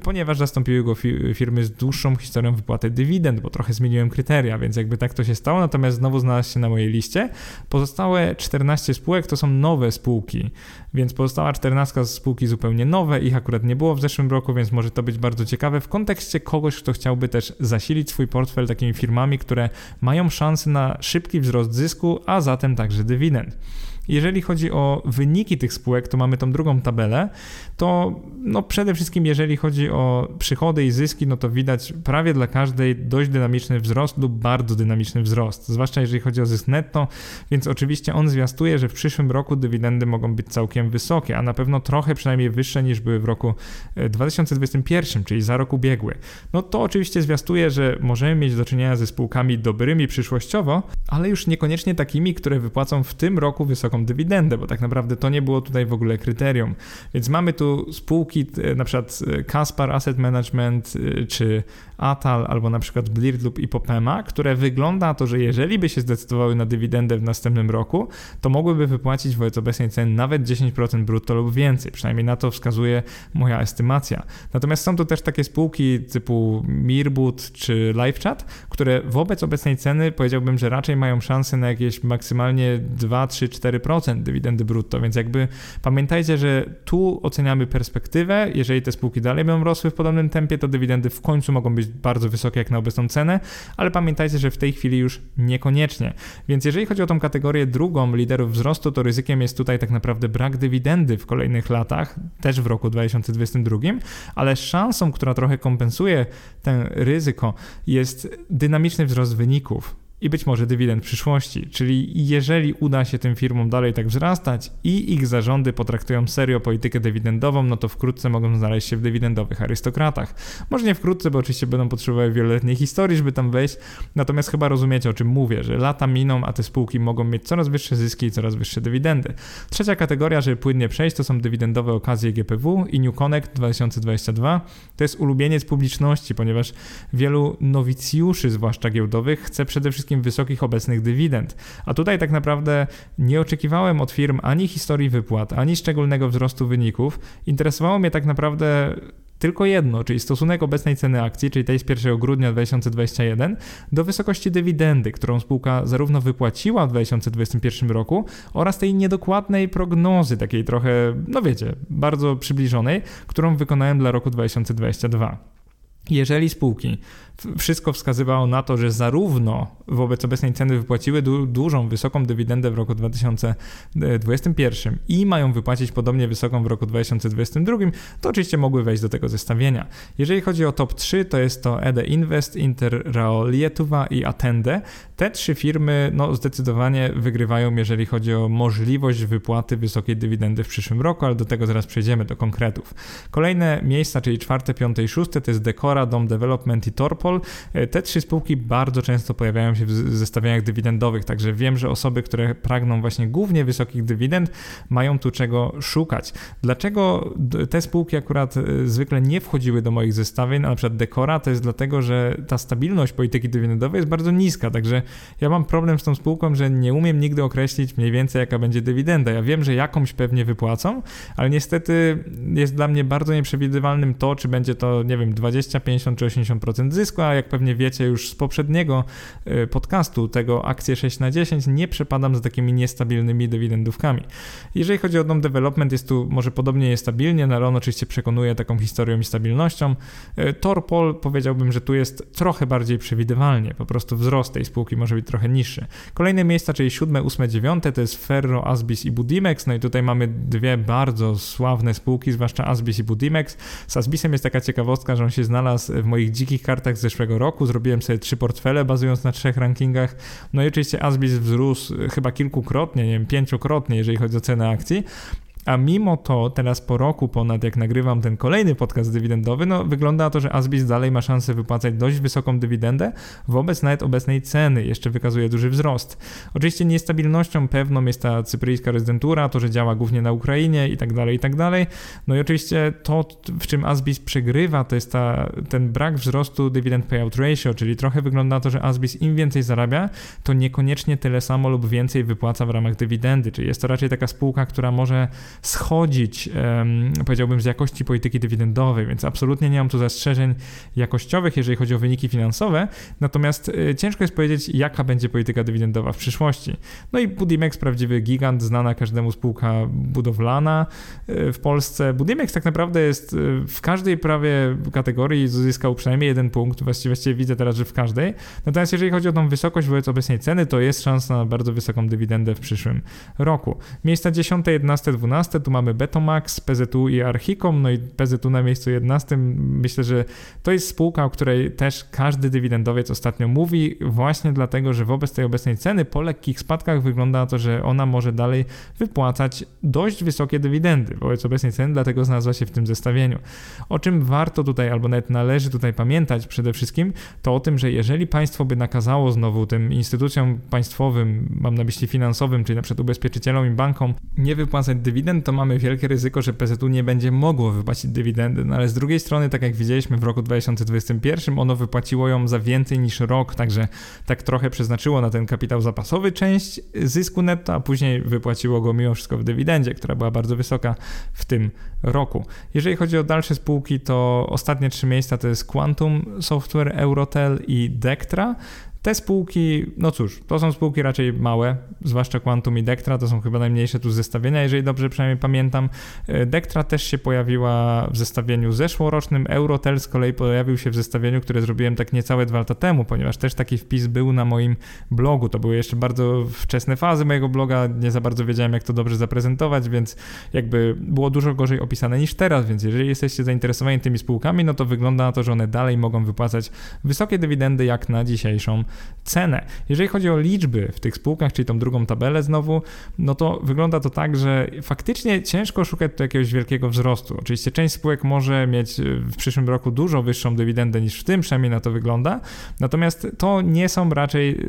ponieważ zastąpiły go firmy z dłuższą historią wypłaty dywidend, bo trochę zmieniłem kryteria, więc jakby tak to się stało, natomiast znowu znalazł się na mojej liście. Pozostałe 14 spółek to są nowe spółki, więc pozostała 14 spółki zupełnie nowe, ich akurat nie było w zeszłym roku, więc może to być bardzo ciekawe w kontekście kogoś, kto chciałby też zasilić swój portfel takimi firmami, które mają szansę na szybki wzrost zysku, a zatem także dywidend. Jeżeli chodzi o wyniki tych spółek, to mamy tą drugą tabelę, to no przede wszystkim jeżeli chodzi o przychody i zyski, no to widać prawie dla każdej dość dynamiczny wzrost lub bardzo dynamiczny wzrost, zwłaszcza jeżeli chodzi o zysk netto, więc oczywiście on zwiastuje, że w przyszłym roku dywidendy mogą być całkiem wysokie, a na pewno trochę przynajmniej wyższe niż były w roku 2021, e, czyli za rok ubiegły. No to oczywiście zwiastuje, że możemy mieć do czynienia ze spółkami dobrymi przyszłościowo, ale już niekoniecznie takimi, które wypłacą w tym roku wysoką wysoką dywidendę, bo tak naprawdę to nie było tutaj w ogóle kryterium. Więc mamy tu spółki, e, na przykład Kaspar e, Asset Management e, czy Atal albo na przykład Blirt lub Ipopema, które wygląda to, że jeżeli by się zdecydowały na dywidendę w następnym roku, to mogłyby wypłacić wobec obecnej ceny nawet 10% brutto lub więcej. Przynajmniej na to wskazuje moja estymacja. Natomiast są tu też takie spółki typu Mirbut czy LiveChat, które wobec obecnej ceny powiedziałbym, że raczej mają szansę na jakieś maksymalnie 2, 3, 4% dywidendy brutto, więc jakby pamiętajcie, że tu oceniamy perspektywę, jeżeli te spółki dalej będą rosły w podobnym tempie, to dywidendy w końcu mogą być bardzo wysokie jak na obecną cenę, ale pamiętajcie, że w tej chwili już niekoniecznie. Więc jeżeli chodzi o tą kategorię drugą liderów wzrostu, to ryzykiem jest tutaj tak naprawdę brak dywidendy w kolejnych latach, też w roku 2022, ale szansą, która trochę kompensuje ten ryzyko, jest dynamiczny wzrost wyników. I być może dywidend przyszłości. Czyli jeżeli uda się tym firmom dalej tak wzrastać i ich zarządy potraktują serio politykę dywidendową, no to wkrótce mogą znaleźć się w dywidendowych arystokratach. Może nie wkrótce, bo oczywiście będą potrzebowały wieloletniej historii, żeby tam wejść, natomiast chyba rozumiecie o czym mówię, że lata miną, a te spółki mogą mieć coraz wyższe zyski i coraz wyższe dywidendy. Trzecia kategoria, żeby płynnie przejść, to są dywidendowe okazje GPW i New Connect 2022. To jest ulubieniec publiczności, ponieważ wielu nowicjuszy, zwłaszcza giełdowych, chce przede wszystkim wysokich obecnych dywidend. A tutaj tak naprawdę nie oczekiwałem od firm ani historii wypłat, ani szczególnego wzrostu wyników. Interesowało mnie tak naprawdę tylko jedno, czyli stosunek obecnej ceny akcji, czyli tej z 1 grudnia 2021, do wysokości dywidendy, którą spółka zarówno wypłaciła w 2021 roku, oraz tej niedokładnej prognozy, takiej trochę, no wiecie, bardzo przybliżonej, którą wykonałem dla roku 2022. Jeżeli spółki wszystko wskazywało na to, że zarówno wobec obecnej ceny wypłaciły du dużą, wysoką dywidendę w roku 2021 i mają wypłacić podobnie wysoką w roku 2022, to oczywiście mogły wejść do tego zestawienia. Jeżeli chodzi o top 3, to jest to EDE Invest, Interrao Lietuva i Attende. Te trzy firmy no, zdecydowanie wygrywają, jeżeli chodzi o możliwość wypłaty wysokiej dywidendy w przyszłym roku, ale do tego zaraz przejdziemy do konkretów. Kolejne miejsca, czyli czwarte, piąte i szóste, to jest Decora, Dom Development i Torpol. E, te trzy spółki bardzo często pojawiają się w zestawieniach dywidendowych, także wiem, że osoby, które pragną właśnie głównie wysokich dywidend, mają tu czego szukać. Dlaczego te spółki akurat e, zwykle nie wchodziły do moich zestawień, na przykład Decora, to jest dlatego, że ta stabilność polityki dywidendowej jest bardzo niska, także ja mam problem z tą spółką, że nie umiem nigdy określić mniej więcej jaka będzie dywidenda. Ja wiem, że jakąś pewnie wypłacą, ale niestety jest dla mnie bardzo nieprzewidywalnym to, czy będzie to, nie wiem, 20, 50 czy 80% zysku, a jak pewnie wiecie już z poprzedniego y, podcastu, tego akcje 6 na 10, nie przepadam z takimi niestabilnymi dywidendówkami. Jeżeli chodzi o dom development, jest tu może podobnie niestabilnie, no ale on oczywiście przekonuje taką historią i stabilnością. Y, Torpol powiedziałbym, że tu jest trochę bardziej przewidywalnie, po prostu wzrost tej spółki może być trochę niższy. Kolejne miejsca, czyli 7, 8, 9 to jest Ferro, Asbis i Budimex, no i tutaj mamy dwie bardzo sławne spółki, zwłaszcza Asbis i Budimex. Z Asbisem jest taka ciekawostka, że on się znalazł w moich dzikich kartach zeszłego roku. Zrobiłem sobie trzy portfele bazując na trzech rankingach. No i oczywiście Asbis wzrósł chyba kilkukrotnie, nie wiem, pięciokrotnie, jeżeli chodzi o cenę akcji. A mimo to, teraz po roku ponad, jak nagrywam ten kolejny podcast dywidendowy, no wygląda to, że Asbis dalej ma szansę wypłacać dość wysoką dywidendę wobec nawet obecnej ceny. Jeszcze wykazuje duży wzrost. Oczywiście niestabilnością pewną jest ta cypryjska rezydentura, to, że działa głównie na Ukrainie i tak dalej, i tak dalej. No i oczywiście to, w czym Asbis przegrywa, to jest ta, ten brak wzrostu dividend payout ratio, czyli trochę wygląda to, że Asbis im więcej zarabia, to niekoniecznie tyle samo lub więcej wypłaca w ramach dywidendy, czyli jest to raczej taka spółka, która może schodzić, powiedziałbym, z jakości polityki dywidendowej, więc absolutnie nie mam tu zastrzeżeń jakościowych, jeżeli chodzi o wyniki finansowe, natomiast e, ciężko jest powiedzieć, jaka będzie polityka dywidendowa w przyszłości. No i Budimex, prawdziwy gigant, znana każdemu spółka budowlana e, w Polsce. Budimex tak naprawdę jest e, w każdej prawie kategorii zyskał przynajmniej jeden punkt, właściwie widzę teraz, że w każdej. Natomiast jeżeli chodzi o tą wysokość wobec obecnej ceny, to jest szansa na bardzo wysoką dywidendę w przyszłym roku. Miejsca 10, 11, 12 12, tu mamy Betomax, PZU i Archicom, no i PZU na miejscu 11. Myślę, że to jest spółka, o której też każdy dywidendowiec ostatnio mówi, właśnie dlatego, że wobec tej obecnej ceny po lekkich spadkach wygląda na to, że ona może dalej wypłacać dość wysokie dywidendy wobec obecnej ceny, dlatego znalazła się w tym zestawieniu. O czym warto tutaj, albo nawet należy tutaj pamiętać przede wszystkim, to o tym, że jeżeli państwo by nakazało znowu tym instytucjom państwowym, mam na myśli finansowym, czyli na przykład ubezpieczycielom i bankom, nie wypłacać dywidend, dywidend, to mamy wielkie ryzyko, że PZU nie będzie mogło wypłacić dywidendy. No ale z drugiej strony, tak jak widzieliśmy w roku 2021, ono wypłaciło ją za więcej niż rok, także tak trochę przeznaczyło na ten kapitał zapasowy część zysku netto, a później wypłaciło go mimo wszystko w dywidendzie, która była bardzo wysoka w tym roku. Jeżeli chodzi o dalsze spółki, to ostatnie trzy miejsca to jest Quantum Software, Eurotel i Dectra. Te spółki, no cóż, to są spółki raczej małe, zwłaszcza Quantum i Dektra, to są chyba najmniejsze tu zestawienia, jeżeli dobrze przynajmniej pamiętam. E, Dektra też się pojawiła w zestawieniu zeszłorocznym, Eurotel z kolei pojawił się w zestawieniu, które zrobiłem tak niecałe dwa lata temu, ponieważ też taki wpis był na moim blogu. To były jeszcze bardzo wczesne fazy mojego bloga, nie za bardzo wiedziałem, jak to dobrze zaprezentować, więc jakby było dużo gorzej opisane niż teraz, więc jeżeli jesteście zainteresowani tymi spółkami, no to wygląda na to, że one dalej mogą wypłacać wysokie dywidendy jak na dzisiejszą cenę. Jeżeli chodzi o liczby w tych spółkach, czyli tą drugą tabelę znowu, no to wygląda to tak, że faktycznie ciężko szukać tu jakiegoś wielkiego wzrostu. Oczywiście część spółek może mieć w przyszłym roku dużo wyższą dywidendę niż w tym, przynajmniej na to wygląda, natomiast to nie są raczej,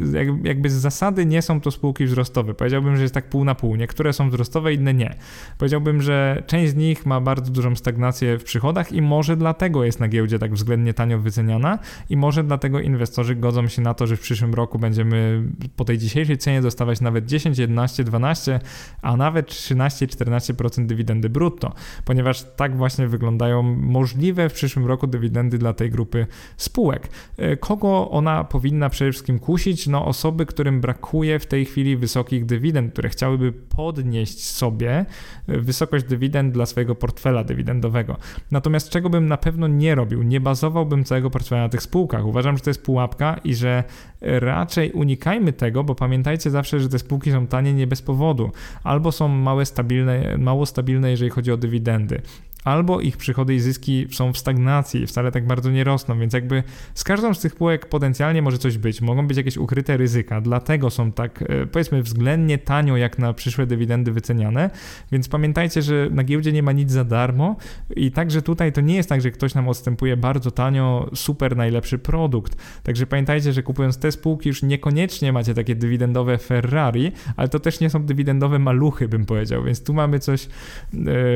jakby z zasady nie są to spółki wzrostowe. Powiedziałbym, że jest tak pół na pół. Niektóre są wzrostowe, inne nie. Powiedziałbym, że część z nich ma bardzo dużą stagnację w przychodach i może dlatego jest na giełdzie tak względnie tanio wyceniana i może dlatego inwestorzy godzą się na to, że w przyszłym roku będziemy po tej dzisiejszej cenie dostawać nawet 10, 11, 12, a nawet 13, 14% dywidendy brutto, ponieważ tak właśnie wyglądają możliwe w przyszłym roku dywidendy dla tej grupy spółek. E, kogo ona powinna przede wszystkim kusić? No osoby, którym brakuje w tej chwili wysokich dywidend, które chciałyby podnieść sobie e, wysokość dywidend dla swojego portfela dywidendowego. Natomiast czego bym na pewno nie robił, nie bazowałbym całego portfela na tych spółkach. Uważam, że to jest pułapka i że raczej unikajmy tego, bo pamiętajcie zawsze, że te spółki są tanie nie bez powodu, albo są małe stabilne, mało stabilne, jeżeli chodzi o dywidendy albo ich przychody i zyski są w stagnacji wcale tak bardzo nie rosną, więc jakby z każdą z tych spółek potencjalnie może coś być, mogą być jakieś ukryte ryzyka, dlatego są tak e, powiedzmy względnie tanio jak na przyszłe dywidendy wyceniane, więc pamiętajcie, że na giełdzie nie ma nic za darmo i także tutaj to nie jest tak, że ktoś nam odstępuje bardzo tanio super najlepszy produkt, także pamiętajcie, że kupując te spółki już niekoniecznie macie takie dywidendowe Ferrari, ale to też nie są dywidendowe maluchy bym powiedział, więc tu mamy coś e,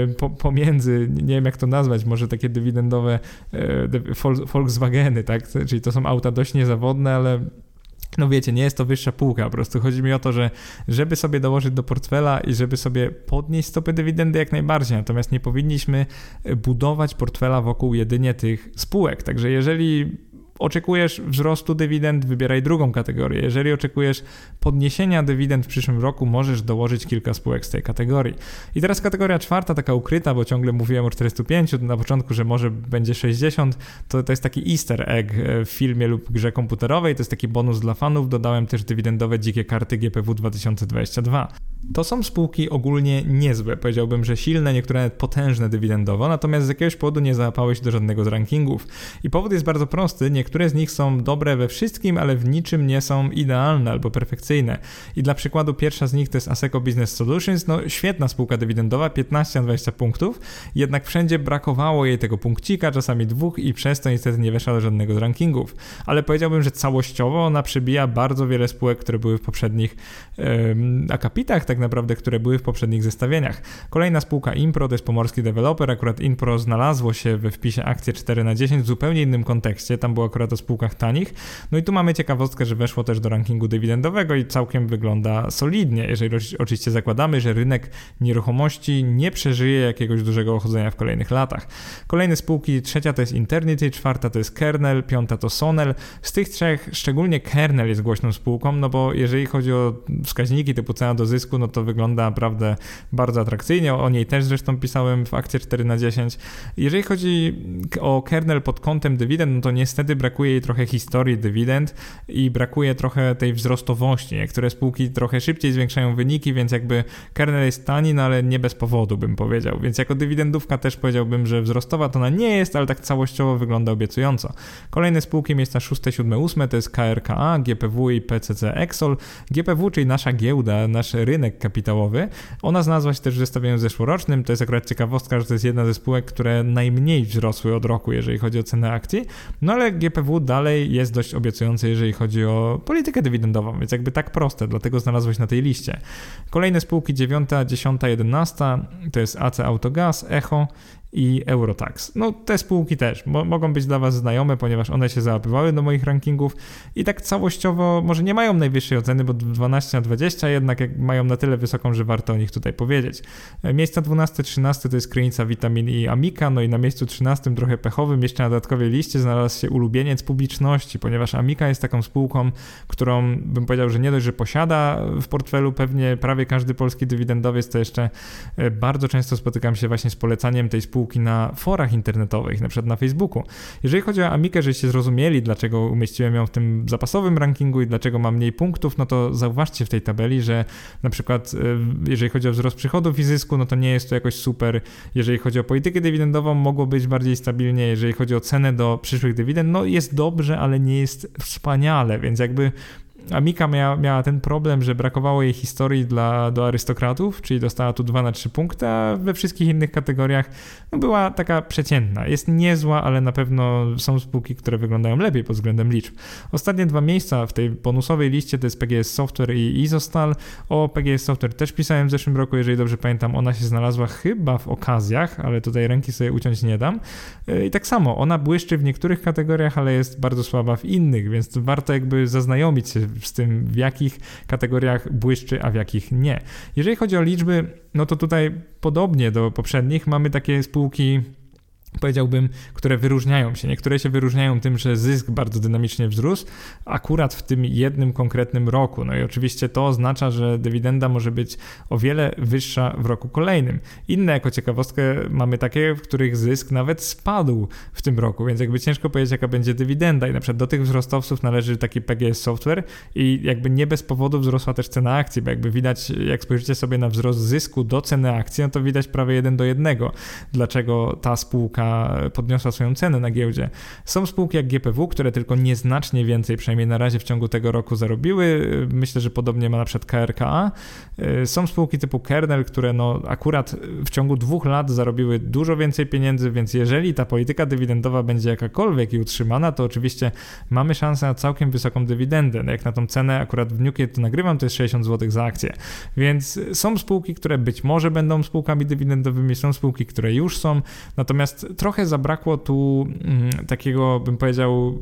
po, pomiędzy nie wiem jak to nazwać, może takie dywidendowe e, Volkswageny, tak? Czyli to są auta dość niezawodne, ale no wiecie, nie jest to wyższa półka, po prostu chodzi mi o to, że żeby sobie dołożyć do portfela i żeby sobie podnieść stopy dywidendy jak najbardziej, natomiast nie powinniśmy budować portfela wokół jedynie tych spółek. Także jeżeli oczekujesz wzrostu dywidend, wybieraj drugą kategorię. Jeżeli oczekujesz podniesienia dywidend w przyszłym roku, możesz dołożyć kilka spółek z tej kategorii. I teraz kategoria czwarta, taka ukryta, bo ciągle mówiłem o 405 na początku, że może będzie 60, to, to jest taki easter egg e, w filmie lub grze komputerowej, to jest taki bonus dla fanów. Dodałem też dywidendowe dzikie karty GPW 2022. To są spółki ogólnie niezłe, powiedziałbym, że silne, niektóre nawet potężne dywidendowo, natomiast z jakiegoś powodu nie załapały się do żadnego z rankingów. I powód jest bardzo prosty, niektóre z nich są dobre we wszystkim, ale w niczym nie są idealne albo perfekcyjne. I dla przykładu pierwsza z nich to jest Aseco Business Solutions, no świetna spółka dywidendowa, 15 na 20 punktów, jednak wszędzie brakowało jej tego punkcika, czasami dwóch i przez to niestety nie weszła do żadnego z rankingów. Ale powiedziałbym, że całościowo ona przybija bardzo wiele spółek, które były w poprzednich um, akapitach, tak naprawdę, które były w poprzednich zestawieniach. Kolejna spółka Impro to jest pomorski deweloper, akurat Impro znalazło się we wpisie akcje 4 na 10 w zupełnie innym kontekście, tam było akurat o spółkach tanich. No i tu mamy ciekawostkę, że weszło też do rankingu dywidendowego i całkiem wygląda solidnie, jeżeli oczywiście zakładamy, że rynek nieruchomości nie przeżyje jakiegoś dużego ochodzenia w kolejnych latach. Kolejne spółki, trzecia to jest Internity, czwarta to jest Kernel, piąta to Sonel. Z tych trzech szczególnie Kernel jest głośną spółką, no bo jeżeli chodzi o wskaźniki typu cena do zysku, no to wygląda naprawdę bardzo atrakcyjnie. O niej też zresztą pisałem w akcie 4 na 10. Jeżeli chodzi o kernel pod kątem dywidend, no to niestety brakuje jej trochę historii dywidend i brakuje trochę tej wzrostowości. Niektóre spółki trochę szybciej zwiększają wyniki, więc jakby kernel jest tani, no ale nie bez powodu bym powiedział. Więc jako dywidendówka też powiedziałbym, że wzrostowa to ona nie jest, ale tak całościowo wygląda obiecująco. Kolejne spółki miejsca 6, 7, 8 to jest KRKA, GPW i PCC Exol. GPW, czyli nasza giełda, nasz rynek kapitałowy. Ona znalazła się też w zestawieniu zeszłorocznym. To jest akurat ciekawostka, że to jest jedna ze spółek, które najmniej wzrosły od roku, jeżeli chodzi o cenę akcji. No ale GPW dalej jest dość obiecujący, jeżeli chodzi o politykę dywidendową, więc jakby tak proste, dlatego znalazłeś na tej liście. Kolejne spółki 9, 10, 11 to jest AC Autogaz, Echo i Eurotax. No te spółki też mo mogą być dla Was znajome, ponieważ one się załapywały do moich rankingów i tak całościowo może nie mają najwyższej oceny, bo 12 na 20 jednak mają na tyle wysoką, że warto o nich tutaj powiedzieć. E, miejsca 12-13 to jest Krynica, Vitamin i Amika, no i na miejscu 13 trochę pechowym jeszcze na dodatkowej liście znalazł się ulubieniec publiczności, ponieważ Amika jest taką spółką, którą bym powiedział, że nie dość, że posiada w portfelu pewnie prawie każdy polski dywidendowiec, to jeszcze e, bardzo często spotykam się właśnie z polecaniem tej spółki na forach internetowych, na przykład na Facebooku. Jeżeli chodzi o Amikę, żeście zrozumieli, dlaczego umieściłem ją w tym zapasowym rankingu i dlaczego ma mniej punktów, no to zauważcie w tej tabeli, że na przykład e, jeżeli chodzi o wzrost przychodów i zysku, no to nie jest to jakoś super. Jeżeli chodzi o politykę dywidendową, mogło być bardziej stabilnie. Jeżeli chodzi o cenę do przyszłych dywidend, no jest dobrze, ale nie jest wspaniale, więc jakby Amika miała, miała ten problem, że brakowało jej historii dla, do arystokratów, czyli dostała tu 2 na 3 punkty, a we wszystkich innych kategoriach no, była taka przeciętna. Jest niezła, ale na pewno są spółki, które wyglądają lepiej pod względem liczb. Ostatnie dwa miejsca w tej bonusowej liście to jest PGS Software i Izostal. O PGS Software też pisałem w zeszłym roku, jeżeli dobrze pamiętam, ona się znalazła chyba w okazjach, ale tutaj ręki sobie uciąć nie dam. E, I tak samo, ona błyszczy w niektórych kategoriach, ale jest bardzo słaba w innych, więc warto jakby zaznajomić się z tym, w jakich kategoriach błyszczy, a w jakich nie. Jeżeli chodzi o liczby, no to tutaj podobnie do poprzednich mamy takie spółki powiedziałbym, które wyróżniają się. Niektóre się wyróżniają tym, że zysk bardzo dynamicznie wzrósł, akurat w tym jednym konkretnym roku. No i oczywiście to oznacza, że dywidenda może być o wiele wyższa w roku kolejnym. Inne jako ciekawostkę mamy takie, w których zysk nawet spadł w tym roku, więc jakby ciężko powiedzieć, jaka będzie dywidenda. I na przykład do tych wzrostowców należy taki PGS Software i jakby nie bez powodu wzrosła też cena akcji, bo jakby widać, jak spojrzycie sobie na wzrost zysku do ceny akcji, no to widać prawie jeden do jednego, dlaczego ta spółka podniosła swoją cenę na giełdzie. Są spółki jak GPW, które tylko nieznacznie więcej, przynajmniej na razie w ciągu tego roku zarobiły. Myślę, że podobnie ma na przykład KRKA. Są spółki typu Kernel, które no akurat w ciągu dwóch lat zarobiły dużo więcej pieniędzy, więc jeżeli ta polityka dywidendowa będzie jakakolwiek i utrzymana, to oczywiście mamy szansę na całkiem wysoką dywidendę. Jak na tą cenę akurat w dniu, to nagrywam, to jest 60 zł za akcję. Więc są spółki, które być może będą spółkami dywidendowymi, są spółki, które już są, natomiast trochę zabrakło tu mm, takiego, bym powiedział,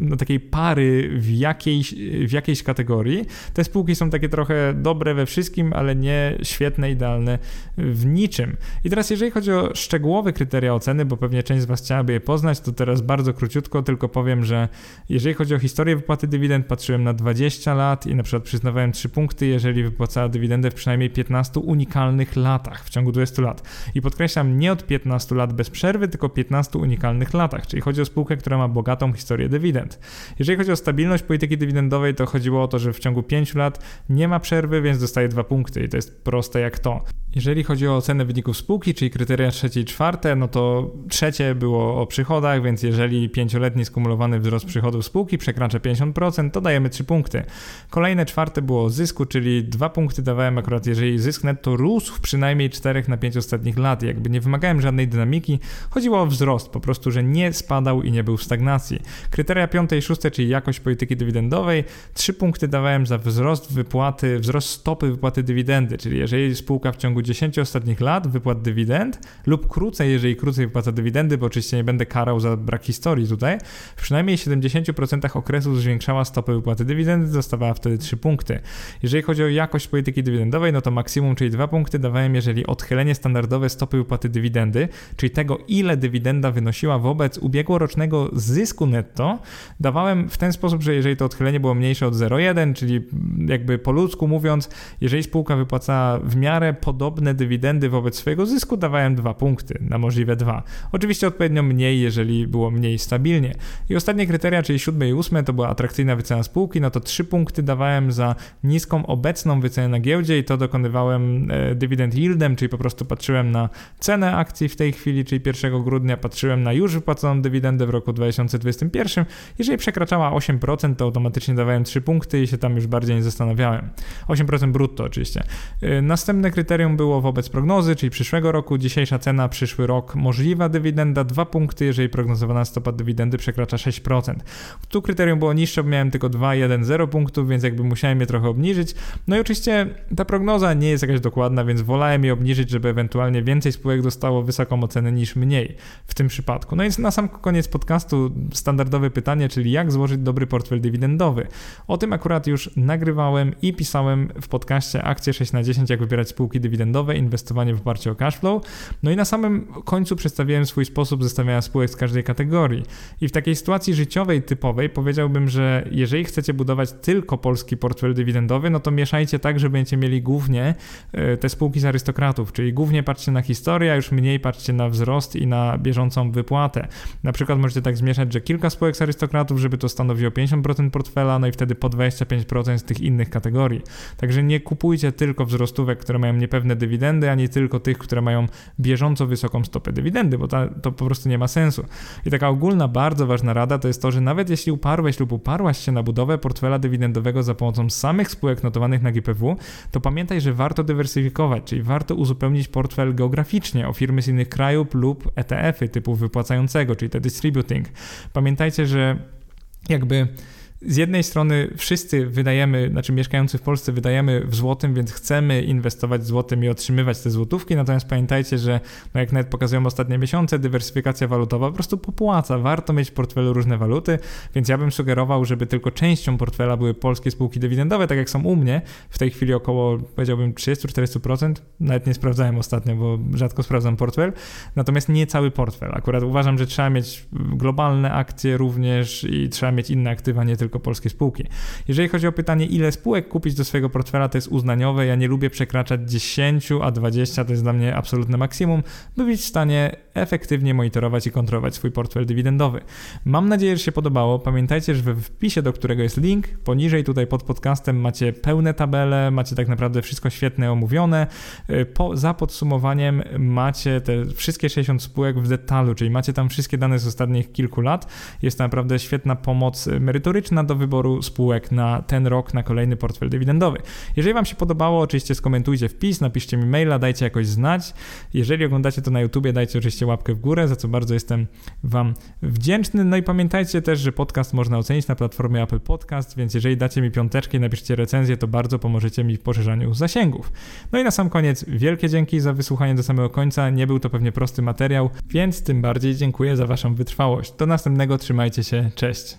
no, takiej pary w jakiejś, w jakiejś kategorii. Te spółki są takie trochę dobre we wszystkim, ale nie świetne, idealne w niczym. I teraz, jeżeli chodzi o szczegółowe kryteria oceny, bo pewnie część z Was chciałaby je poznać, to teraz bardzo króciutko tylko powiem, że jeżeli chodzi o historię wypłaty dywidend, patrzyłem na 20 lat i na przykład przyznawałem 3 punkty, jeżeli wypłacała dywidendę w przynajmniej 15 unikalnych latach w ciągu 20 lat. I podkreślam, nie od 15 lat bez przerwy, tylko 15 unikalnych latach, czyli chodzi o spółkę, która ma bogatą historię dywidend. Jeżeli chodzi o stabilność polityki dywidendowej, to chodziło o to, że w ciągu 5 lat nie ma przerwy, więc dostaje dwa punkty i to jest proste jak to. Jeżeli chodzi o ocenę wyników spółki, czyli kryteria trzecie i czwarte, no to trzecie było o przychodach, więc jeżeli pięcioletni skumulowany wzrost przychodów spółki przekracza 50%, to dajemy 3 punkty. Kolejne czwarte było o zysku, czyli 2 punkty dawałem akurat, jeżeli zysk netto rósł przynajmniej 4 na 5 ostatnich lat. Jakby nie wymagałem żadnej dynamiki, chodziło o wzrost, po prostu, że nie spadał i nie był w stagnacji. Kryteria piąte i szóste, czyli jakość polityki dywidendowej, 3 punkty dawałem za wzrost wypłaty, wzrost stopy wypłaty dywidendy, czyli jeżeli spółka w ciągu ciągu 10 ostatnich lat wypłat dywidend lub krócej, jeżeli krócej wypłaca dywidendy, bo oczywiście nie będę karał za brak historii tutaj, w przynajmniej 70% okresu zwiększała stopę wypłaty dywidendy, dostawała wtedy 3 punkty. Jeżeli chodzi o jakość polityki dywidendowej, no to maksimum, czyli 2 punkty dawałem, jeżeli odchylenie standardowe stopy wypłaty dywidendy, czyli tego ile dywidenda wynosiła wobec ubiegłorocznego zysku netto, dawałem w ten sposób, że jeżeli to odchylenie było mniejsze od 0,1, czyli jakby po ludzku mówiąc, jeżeli spółka wypłacała w miarę podobne dywidendy wobec swojego zysku dawałem dwa punkty, na możliwe dwa. Oczywiście odpowiednio mniej, jeżeli było mniej stabilnie. I ostatnie kryteria, czyli siódme i ósme, to była atrakcyjna wycena spółki, no to trzy punkty dawałem za niską obecną wycenę na giełdzie i to dokonywałem e, dywidend yieldem, czyli po prostu patrzyłem na cenę akcji w tej chwili, czyli 1 grudnia, patrzyłem na już wypłaconą dywidendę w roku 2021. Jeżeli przekraczała 8%, to automatycznie dawałem 3 punkty i się tam już bardziej nie zastanawiałem. 8% brutto oczywiście. E, następne kryterium było wobec prognozy, czyli przyszłego roku. Dzisiejsza cena, przyszły rok, możliwa dywidenda 2 punkty, jeżeli prognozowana stopa dywidendy przekracza 6%. Tu kryterium było niższe, bo miałem tylko 2, 1, 0 punktów, więc jakby musiałem je trochę obniżyć. No i oczywiście ta prognoza nie jest jakaś dokładna, więc wolałem je obniżyć, żeby ewentualnie więcej spółek dostało wysoką ocenę niż mniej. w tym przypadku. No i na sam koniec podcastu standardowe pytanie, czyli jak złożyć dobry portfel dywidendowy. O tym akurat już nagrywałem i pisałem w podcaście Akcje 6 na 10 jak wybierać spółki dywidendowe, inwestowanie w oparciu o cashflow. No i na samym końcu przedstawiłem swój sposób zestawiania spółek z każdej kategorii. I w takiej sytuacji życiowej typowej powiedziałbym, że jeżeli chcecie budować tylko polski portfel dywidendowy, no to mieszajcie tak, że będziecie mieli głównie e, te spółki z arystokratów, czyli głównie patrzcie na historię, a już mniej patrzcie na wzrost i na bieżącą wypłatę. Na przykład możecie tak zmieszać, że kilka spółek z arystokratów, żeby to stanowiło 50% portfela, no i wtedy po 25% z tych innych kategorii. Także nie kupujcie tylko wzrostówek, które mają niepewne dywidendy, a nie tylko tych, które mają bieżąco wysoką stopę dywidendy, bo to, to po prostu nie ma sensu. I taka ogólna, bardzo ważna rada to jest to, że nawet jeśli uparłeś lub uparłaś się na budowę portfela dywidendowego za pomocą samych spółek notowanych na GPW, to pamiętaj, że warto dywersyfikować, czyli warto uzupełnić portfel geograficznie o firmy z innych krajów lub ETF-y typu wypłacającego, czyli te distributing. Pamiętajcie, że jakby z jednej strony wszyscy wydajemy, znaczy mieszkający w Polsce wydajemy w złotym, więc chcemy inwestować w złotym i otrzymywać te złotówki, natomiast pamiętajcie, że no jak nawet pokazują ostatnie miesiące, dywersyfikacja walutowa po prostu popłaca. Warto mieć w portfelu różne waluty, więc ja bym sugerował, żeby tylko częścią portfela były polskie spółki dywidendowe, tak jak są u mnie, w tej chwili około powiedziałbym 30-40%, nawet nie sprawdzałem ostatnio, bo rzadko sprawdzam portfel, natomiast nie cały portfel. Akurat uważam, że trzeba mieć globalne akcje również i trzeba mieć inne aktywa, nie tylko tylko polskie spółki. Jeżeli chodzi o pytanie, ile spółek kupić do swojego portfela, to jest uznaniowe. Ja nie lubię przekraczać 10, a 20 to jest dla mnie absolutne maksimum, by być w stanie efektywnie monitorować i kontrolować swój portfel dywidendowy. Mam nadzieję, że się podobało. Pamiętajcie, że we wpisie, do którego jest link, poniżej tutaj pod podcastem macie pełne tabele, macie tak naprawdę wszystko świetne omówione. Y, po, za podsumowaniem macie te wszystkie 60 spółek w detalu, czyli macie tam wszystkie dane z ostatnich kilku lat. Jest to naprawdę świetna pomoc merytoryczna do wyboru spółek na ten rok, na kolejny portfel dywidendowy. Jeżeli Wam się podobało, oczywiście skomentujcie wpis, napiszcie mi maila, dajcie jakoś znać. Jeżeli oglądacie to na YouTubie, dajcie oczywiście łapkę w górę, za co bardzo jestem Wam wdzięczny. No i pamiętajcie też, że podcast można ocenić na platformie Apple Podcast, więc jeżeli dacie mi piąteczkę i napiszcie recenzję, to bardzo pomożecie mi w poszerzaniu zasięgów. No i na sam koniec wielkie dzięki za wysłuchanie do samego końca. Nie był to pewnie prosty materiał, więc tym bardziej dziękuję za Waszą wytrwałość. Do następnego, trzymajcie się, cześć.